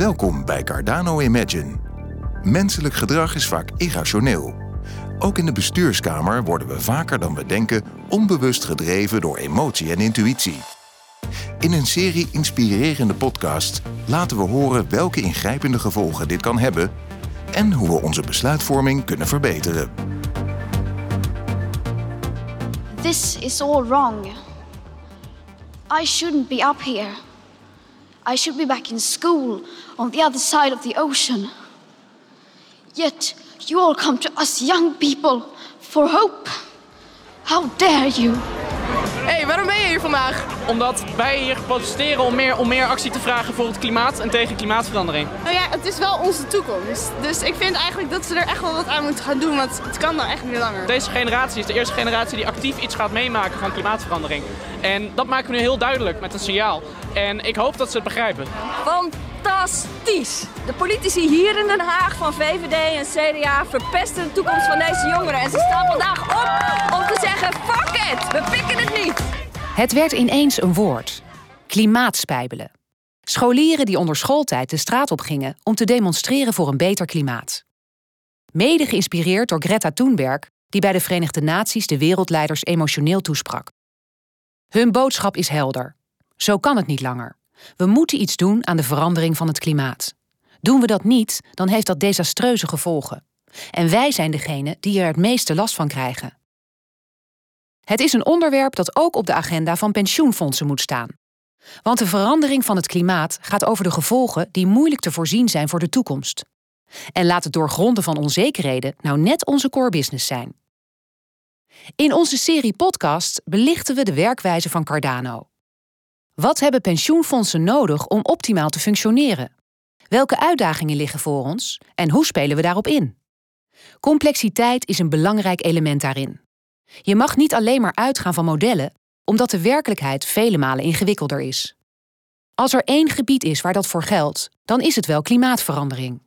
Welkom bij Cardano Imagine. Menselijk gedrag is vaak irrationeel. Ook in de bestuurskamer worden we vaker dan we denken onbewust gedreven door emotie en intuïtie. In een serie inspirerende podcasts laten we horen welke ingrijpende gevolgen dit kan hebben en hoe we onze besluitvorming kunnen verbeteren. This is all wrong. I shouldn't be up here. I should be back in school on the other side of the ocean. Yet you all come to us young people for hope. How dare you? Hé, hey, waarom ben je hier vandaag? Omdat wij hier protesteren om meer, om meer actie te vragen voor het klimaat en tegen klimaatverandering. Nou ja, het is wel onze toekomst. Dus ik vind eigenlijk dat ze er echt wel wat aan moeten gaan doen, want het kan nou echt niet langer. Deze generatie is de eerste generatie die actief iets gaat meemaken van klimaatverandering. En dat maken we nu heel duidelijk met een signaal. En ik hoop dat ze het begrijpen. Fantastisch! De politici hier in Den Haag van VVD en CDA verpesten de toekomst van deze jongeren. En ze staan vandaag op om te zeggen, fuck it, we pikken het niet. Het werd ineens een woord. Klimaatspijbelen. Scholieren die onder schooltijd de straat op gingen om te demonstreren voor een beter klimaat. Mede geïnspireerd door Greta Thunberg, die bij de Verenigde Naties de wereldleiders emotioneel toesprak. Hun boodschap is helder. Zo kan het niet langer. We moeten iets doen aan de verandering van het klimaat. Doen we dat niet, dan heeft dat desastreuze gevolgen. En wij zijn degene die er het meeste last van krijgen. Het is een onderwerp dat ook op de agenda van pensioenfondsen moet staan. Want de verandering van het klimaat gaat over de gevolgen die moeilijk te voorzien zijn voor de toekomst. En laat het doorgronden van onzekerheden nou net onze core business zijn. In onze serie podcast belichten we de werkwijze van Cardano. Wat hebben pensioenfondsen nodig om optimaal te functioneren? Welke uitdagingen liggen voor ons en hoe spelen we daarop in? Complexiteit is een belangrijk element daarin. Je mag niet alleen maar uitgaan van modellen, omdat de werkelijkheid vele malen ingewikkelder is. Als er één gebied is waar dat voor geldt, dan is het wel klimaatverandering.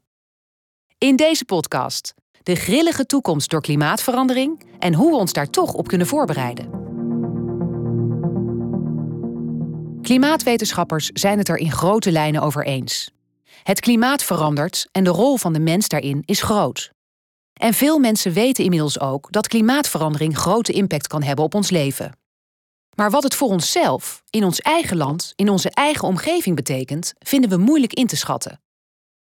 In deze podcast de grillige toekomst door klimaatverandering en hoe we ons daar toch op kunnen voorbereiden. Klimaatwetenschappers zijn het er in grote lijnen over eens. Het klimaat verandert en de rol van de mens daarin is groot. En veel mensen weten inmiddels ook dat klimaatverandering grote impact kan hebben op ons leven. Maar wat het voor onszelf, in ons eigen land, in onze eigen omgeving betekent, vinden we moeilijk in te schatten.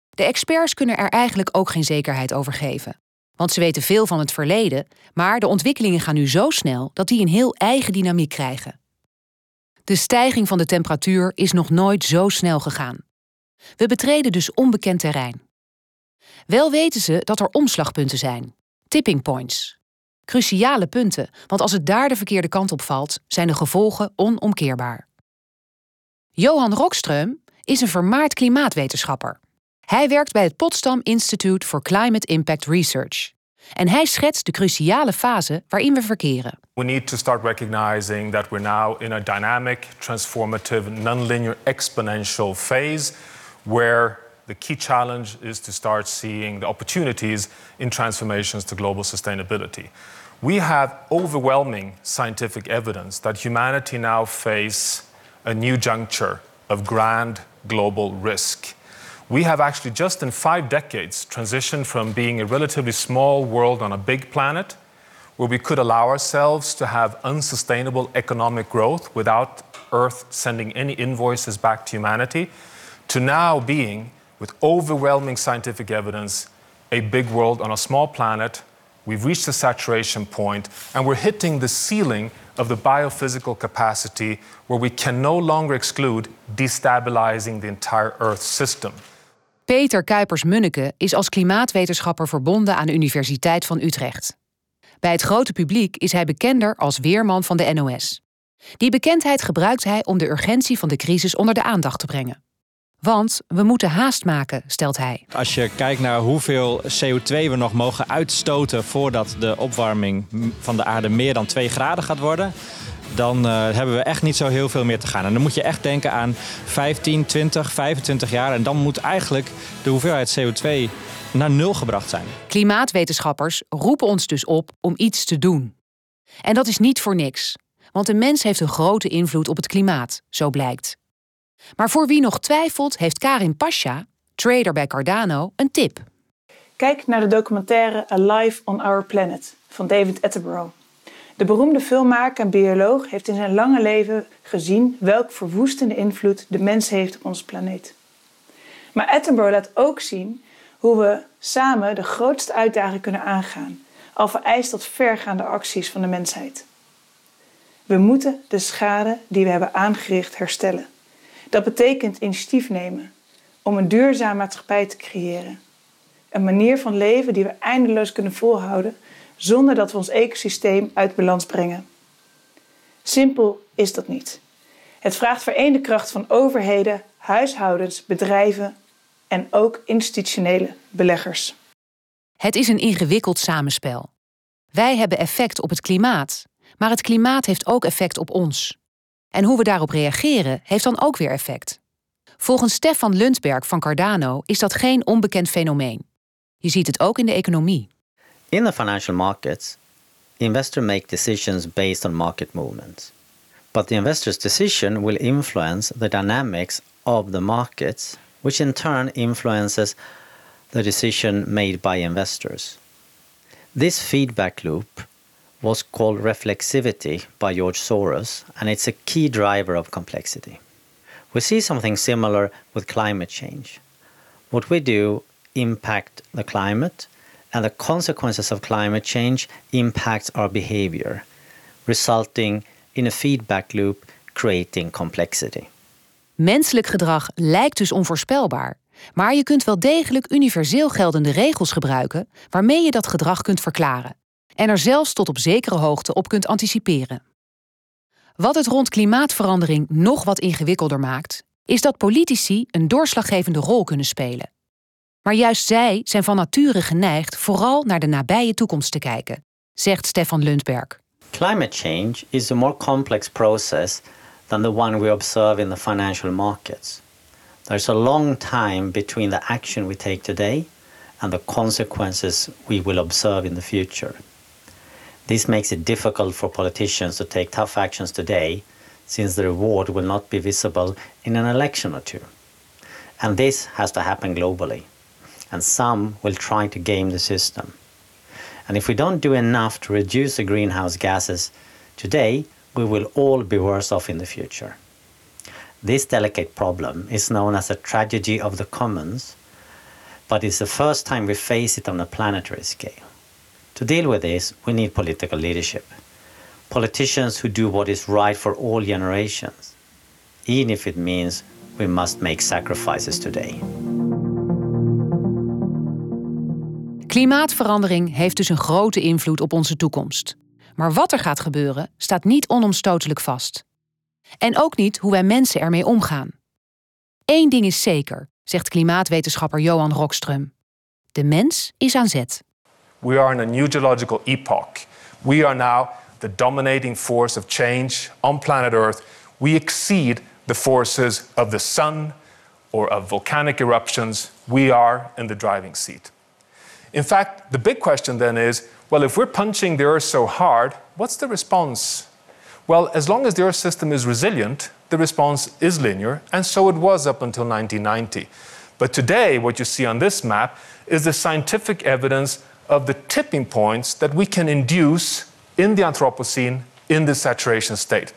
De experts kunnen er eigenlijk ook geen zekerheid over geven. Want ze weten veel van het verleden, maar de ontwikkelingen gaan nu zo snel dat die een heel eigen dynamiek krijgen. De stijging van de temperatuur is nog nooit zo snel gegaan. We betreden dus onbekend terrein. Wel weten ze dat er omslagpunten zijn, tipping points. Cruciale punten, want als het daar de verkeerde kant op valt, zijn de gevolgen onomkeerbaar. Johan Rockström is een vermaard klimaatwetenschapper. Hij werkt bij het Potsdam Institute for Climate Impact Research. En hij schetst de cruciale fase waarin we verkeren. We need to start recognizing that we're now in a dynamic, transformative, nonlinear, exponential phase where the key challenge is to start seeing the opportunities in transformations to global sustainability. We have overwhelming scientific evidence that humanity now face a new juncture of grand global risk. We have actually just in five decades transitioned from being a relatively small world on a big planet, where we could allow ourselves to have unsustainable economic growth without Earth sending any invoices back to humanity, to now being, with overwhelming scientific evidence, a big world on a small planet. We've reached the saturation point, and we're hitting the ceiling of the biophysical capacity where we can no longer exclude destabilizing the entire Earth system. Peter Kuipers-Munneke is als klimaatwetenschapper verbonden aan de Universiteit van Utrecht. Bij het grote publiek is hij bekender als weerman van de NOS. Die bekendheid gebruikt hij om de urgentie van de crisis onder de aandacht te brengen. Want we moeten haast maken, stelt hij. Als je kijkt naar hoeveel CO2 we nog mogen uitstoten voordat de opwarming van de aarde meer dan 2 graden gaat worden, dan uh, hebben we echt niet zo heel veel meer te gaan. En dan moet je echt denken aan 15, 20, 25 jaar. En dan moet eigenlijk de hoeveelheid CO2 naar nul gebracht zijn. Klimaatwetenschappers roepen ons dus op om iets te doen. En dat is niet voor niks. Want de mens heeft een grote invloed op het klimaat, zo blijkt. Maar voor wie nog twijfelt, heeft Karin Pasha, trader bij Cardano, een tip. Kijk naar de documentaire Alive on Our Planet van David Attenborough. De beroemde filmmaker en bioloog heeft in zijn lange leven gezien welk verwoestende invloed de mens heeft op onze planeet. Maar Attenborough laat ook zien hoe we samen de grootste uitdaging kunnen aangaan, al vereist dat vergaande acties van de mensheid. We moeten de schade die we hebben aangericht herstellen. Dat betekent initiatief nemen om een duurzame maatschappij te creëren. Een manier van leven die we eindeloos kunnen volhouden zonder dat we ons ecosysteem uit balans brengen. Simpel is dat niet. Het vraagt vereende kracht van overheden, huishoudens, bedrijven en ook institutionele beleggers. Het is een ingewikkeld samenspel. Wij hebben effect op het klimaat, maar het klimaat heeft ook effect op ons. En hoe we daarop reageren, heeft dan ook weer effect. Volgens Stefan Lundberg van Cardano is dat geen onbekend fenomeen. Je ziet het ook in de economie. In the financial markets, investors make decisions based on market movements. But the investor's decision will influence the dynamics of the markets, which in turn influences the decision made by investors. This feedback loop was called reflexivity by George Soros, and it's a key driver of complexity. We see something similar with climate change. What we do impact the climate, and the consequences of climate change impact our behavior, resulting in a feedback loop creating complexity. Menselijk gedrag lijkt dus onvoorspelbaar, maar je kunt wel degelijk universeel geldende regels gebruiken waarmee je dat gedrag kunt verklaren en er zelfs tot op zekere hoogte op kunt anticiperen. Wat het rond klimaatverandering nog wat ingewikkelder maakt, is dat politici een doorslaggevende rol kunnen spelen. Maar juist zij zijn van nature geneigd vooral naar de nabije toekomst te kijken, zegt Stefan Lundberg. Climate change is a more complex process than the one we observe in the financial markets. There's a long time between the action we take today and the consequences we will observe in the future. This makes it difficult for politicians to take tough actions today, since the reward will not be visible in an election or two. And this has to happen globally. And some will try to game the system. And if we don't do enough to reduce the greenhouse gases today, we will all be worse off in the future. This delicate problem is known as a tragedy of the commons, but it's the first time we face it on a planetary scale. To deal with this, we need political leadership. Politicians who do what is right for all generations, even if it means we must make sacrifices today. Klimaatverandering heeft dus een grote invloed op onze toekomst. Maar wat er gaat gebeuren, staat niet onomstotelijk vast. En ook niet hoe wij mensen ermee omgaan. Eén ding is zeker, zegt klimaatwetenschapper Johan Rockström. De mens is aan zet. We are in a new geological epoch. We are now the dominating force of change on planet Earth. We exceed the forces of the sun or of volcanic eruptions. We are in the driving seat. In fact, the big question then is well, if we're punching the Earth so hard, what's the response? Well, as long as the Earth system is resilient, the response is linear, and so it was up until 1990. But today, what you see on this map is the scientific evidence of the tipping points that we can induce in the Anthropocene in the saturation state.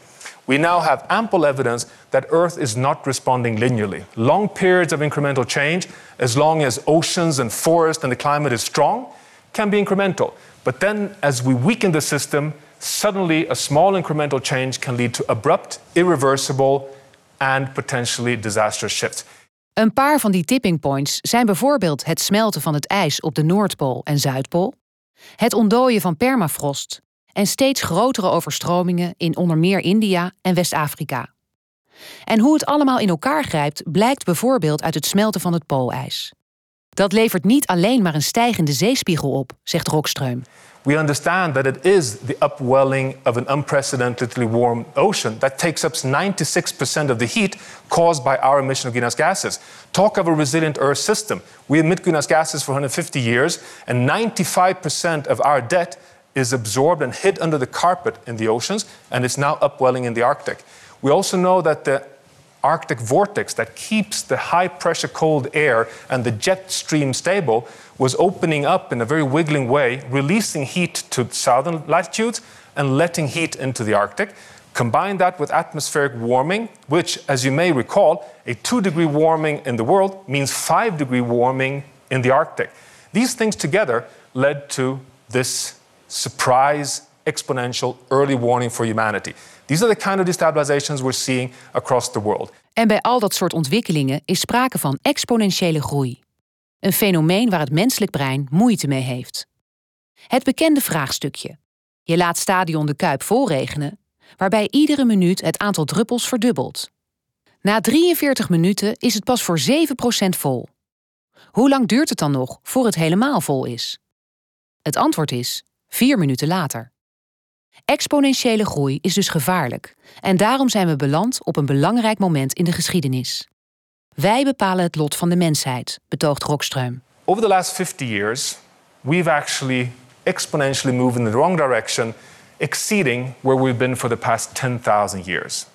We now have ample evidence that Earth is not responding linearly. Long periods of incremental change, as long as oceans and forests and the climate is strong, can be incremental. But then, as we weaken the system, suddenly a small incremental change can lead to abrupt, irreversible, and potentially disastrous shifts. Een paar van die tipping points zijn bijvoorbeeld het smelten van het ijs op de Noordpool en Zuidpool, het ontdooien van permafrost en steeds grotere overstromingen in onder meer India en West-Afrika. En hoe het allemaal in elkaar grijpt blijkt bijvoorbeeld uit het smelten van het poolijs. Dat levert niet alleen maar een stijgende zeespiegel op, zegt Rockström. we understand that it is the upwelling of an unprecedentedly warm ocean that takes up 96% of the heat caused by our emission of greenhouse gases. Talk of a resilient Earth system. We emit greenhouse gases for 150 years, and 95% of our debt is absorbed and hid under the carpet in the oceans, and it's now upwelling in the Arctic. We also know that the Arctic vortex that keeps the high pressure cold air and the jet stream stable was opening up in a very wiggling way, releasing heat to southern latitudes and letting heat into the Arctic. Combine that with atmospheric warming, which, as you may recall, a two degree warming in the world means five degree warming in the Arctic. These things together led to this surprise exponential early warning for humanity. These are the kind of destabilizations we're seeing across the world. En bij al dat soort ontwikkelingen is sprake van exponentiële groei. Een fenomeen waar het menselijk brein moeite mee heeft. Het bekende vraagstukje. Je laat stadion de Kuip volregenen, waarbij iedere minuut het aantal druppels verdubbelt. Na 43 minuten is het pas voor 7% vol. Hoe lang duurt het dan nog voor het helemaal vol is? Het antwoord is 4 minuten later. Exponentiële groei is dus gevaarlijk en daarom zijn we beland op een belangrijk moment in de geschiedenis. Wij bepalen het lot van de mensheid, betoogt Rockström. Over the last 50 years, we've actually exponentially moved in the wrong direction, exceeding where we've been for the past 10,000 years.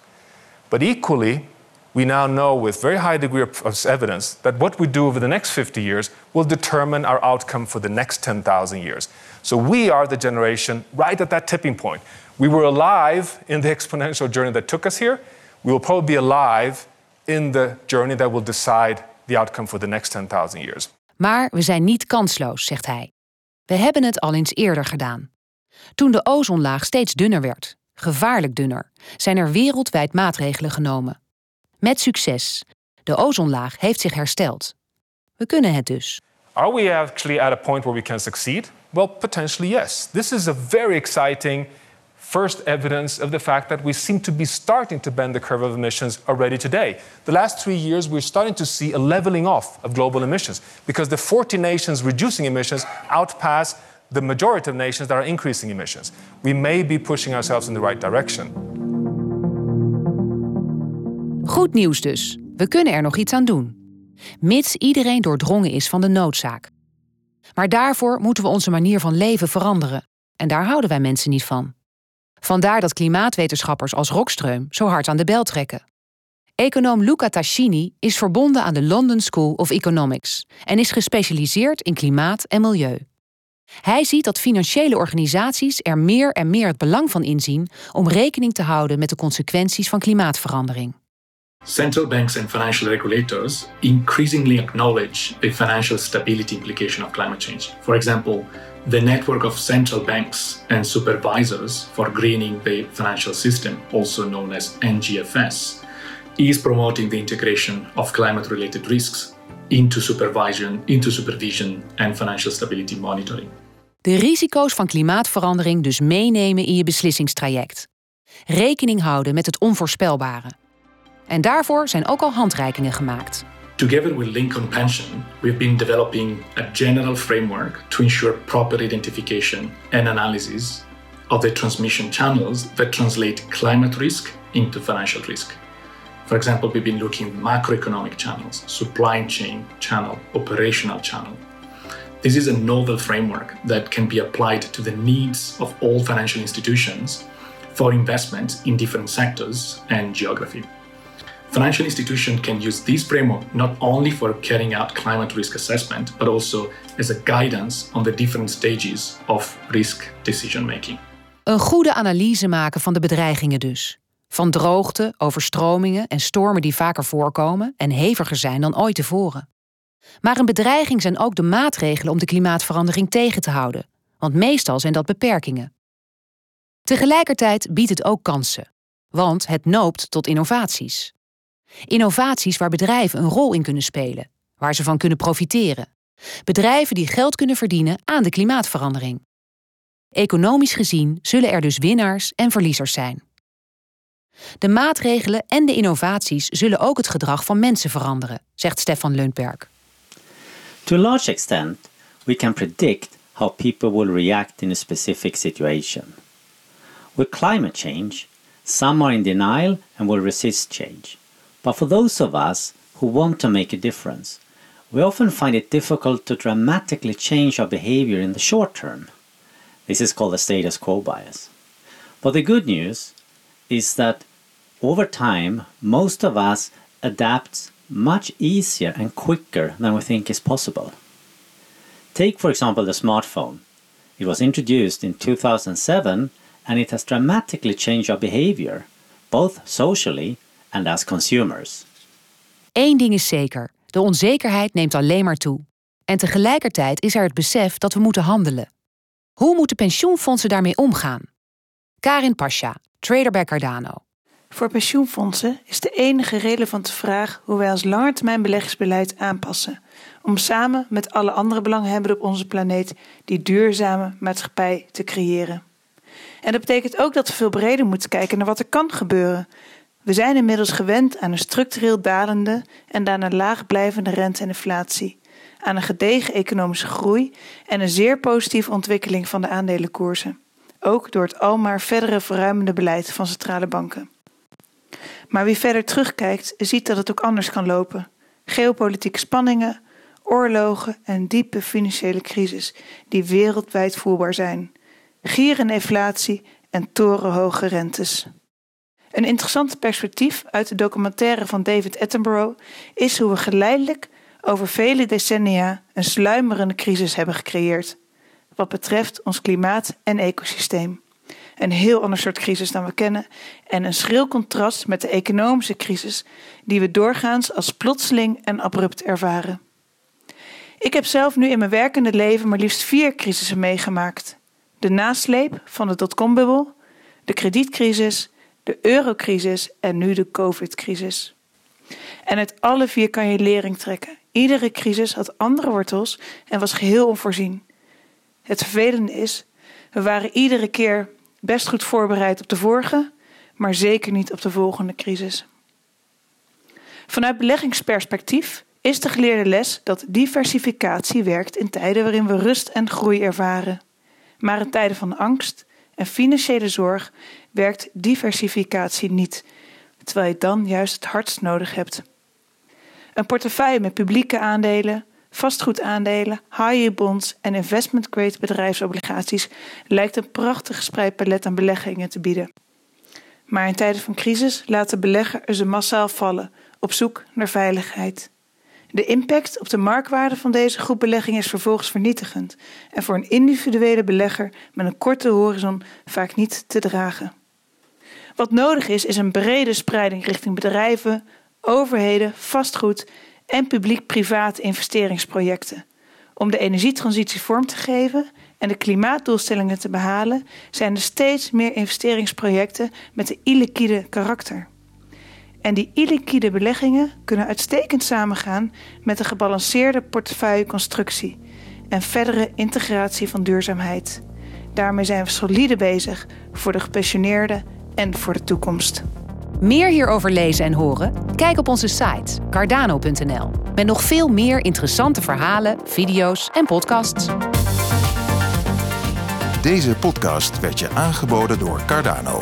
But equally, we now know with very high degree of evidence that what we do over the next 50 years will determine our outcome for the next 10,000 years. So we are the generation right at that tipping point. We were alive in the exponential journey that took us here. We will probably be alive in the journey that will decide the outcome for the next 10,000 years. Maar we zijn niet kansloos, zegt hij. We hebben het al eens eerder gedaan. Toen de ozonlaag steeds dunner werd, gevaarlijk dunner, zijn er wereldwijd maatregelen genomen. Met succes. De ozonlaag heeft zich hersteld. We kunnen het dus. Are we actually at a point where we can succeed? Well, potentially yes. This is a very exciting first evidence of the fact that we seem to be starting to bend the curve of emissions already today. The last three years, we're starting to see a leveling off of global emissions because the 40 nations reducing emissions outpass the majority of nations that are increasing emissions. We may be pushing ourselves in the right direction. Goed nieuws dus. We kunnen er nog iets aan doen. Mits iedereen doordrongen is van de noodzaak. Maar daarvoor moeten we onze manier van leven veranderen. En daar houden wij mensen niet van. Vandaar dat klimaatwetenschappers als Rockström zo hard aan de bel trekken. Econoom Luca Tascini is verbonden aan de London School of Economics en is gespecialiseerd in klimaat en milieu. Hij ziet dat financiële organisaties er meer en meer het belang van inzien om rekening te houden met de consequenties van klimaatverandering. Central banks and financial regulators increasingly acknowledge the financial stability implication of climate change. For example, the network of central banks and supervisors for greening the financial system, also known as NGFS, is promoting the integration of climate related risks into supervision, into supervision and financial stability monitoring. De risico's van klimaatverandering dus meenemen in je beslissingstraject. Rekening houden met het onvoorspelbare. En daarvoor zijn ook al handreikingen gemaakt. Together with Lincoln Pension, we've been developing a general framework to ensure proper identification and analysis of the transmission channels that translate climate risk into financial risk. For example, we've been looking at macroeconomic channels, supply chain channel, operational channel. This is a novel framework that can be applied to the needs of all financial institutions for investment in different sectors and geography. Financial institutions can use this framework not only for carrying out climate risk assessment, but also as a guidance on the different stages of risk decision making. Een goede analyse maken van de bedreigingen dus. Van droogte, overstromingen en stormen die vaker voorkomen en heviger zijn dan ooit tevoren. Maar een bedreiging zijn ook de maatregelen om de klimaatverandering tegen te houden, want meestal zijn dat beperkingen. Tegelijkertijd biedt het ook kansen, want het noopt tot innovaties. Innovaties waar bedrijven een rol in kunnen spelen, waar ze van kunnen profiteren. Bedrijven die geld kunnen verdienen aan de klimaatverandering. Economisch gezien zullen er dus winnaars en verliezers zijn. De maatregelen en de innovaties zullen ook het gedrag van mensen veranderen, zegt Stefan Lundberg. To a large extent, we can predict how people will react in a specific situation. With climate change, some are in denial and will resist change. But for those of us who want to make a difference, we often find it difficult to dramatically change our behavior in the short term. This is called the status quo bias. But the good news is that over time, most of us adapt much easier and quicker than we think is possible. Take, for example, the smartphone. It was introduced in 2007 and it has dramatically changed our behavior, both socially and as consumers. Eén ding is zeker: de onzekerheid neemt alleen maar toe. En tegelijkertijd is er het besef dat we moeten handelen. Hoe moeten pensioenfondsen daarmee omgaan? Karin Pasha, trader bij Cardano. Voor pensioenfondsen is de enige relevante vraag hoe wij als langetermijnbeleggingsbeleid aanpassen om samen met alle andere belanghebbenden op onze planeet die duurzame maatschappij te creëren. En dat betekent ook dat we veel breder moeten kijken naar wat er kan gebeuren. We zijn inmiddels gewend aan een structureel dalende en daarna laag blijvende rente en inflatie, aan een gedegen economische groei en een zeer positieve ontwikkeling van de aandelenkoersen, ook door het almaar verdere verruimende beleid van centrale banken. Maar wie verder terugkijkt, ziet dat het ook anders kan lopen. Geopolitieke spanningen, oorlogen en diepe financiële crisis die wereldwijd voelbaar zijn, gierende inflatie en torenhoge rentes. Een interessant perspectief uit de documentaire van David Attenborough is hoe we geleidelijk over vele decennia een sluimerende crisis hebben gecreëerd wat betreft ons klimaat en ecosysteem. Een heel ander soort crisis dan we kennen en een schril contrast met de economische crisis die we doorgaans als plotseling en abrupt ervaren. Ik heb zelf nu in mijn werkende leven maar liefst vier crisissen meegemaakt. De nasleep van de dotcom-bubbel, de kredietcrisis, de eurocrisis en nu de covid-crisis. En uit alle vier kan je lering trekken. Iedere crisis had andere wortels en was geheel onvoorzien. Het vervelende is, we waren iedere keer best goed voorbereid op de vorige, maar zeker niet op de volgende crisis. Vanuit beleggingsperspectief is de geleerde les dat diversificatie werkt in tijden waarin we rust en groei ervaren. Maar in tijden van angst en financiële zorg werkt diversificatie niet, terwijl je dan juist het hardst nodig hebt. Een portefeuille met publieke aandelen, vastgoedaandelen, high-yield bonds en investment-grade bedrijfsobligaties lijkt een prachtig gespreid palet aan beleggingen te bieden. Maar in tijden van crisis laat de belegger ze massaal vallen, op zoek naar veiligheid. De impact op de marktwaarde van deze groep beleggingen is vervolgens vernietigend en voor een individuele belegger met een korte horizon vaak niet te dragen. Wat nodig is, is een brede spreiding richting bedrijven, overheden, vastgoed en publiek-private investeringsprojecten. Om de energietransitie vorm te geven en de klimaatdoelstellingen te behalen, zijn er steeds meer investeringsprojecten met een illiquide karakter. En die illiquide beleggingen kunnen uitstekend samengaan met een gebalanceerde portefeuilleconstructie en verdere integratie van duurzaamheid. Daarmee zijn we solide bezig voor de gepensioneerden en voor de toekomst. Meer hierover lezen en horen? Kijk op onze site cardano.nl met nog veel meer interessante verhalen, video's en podcasts. Deze podcast werd je aangeboden door Cardano.